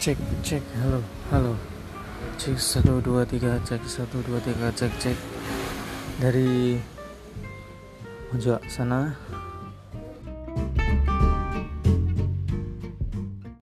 cek cek halo halo. Cek satu dua tiga cek satu dua tiga cek cek. Dari pojok sana.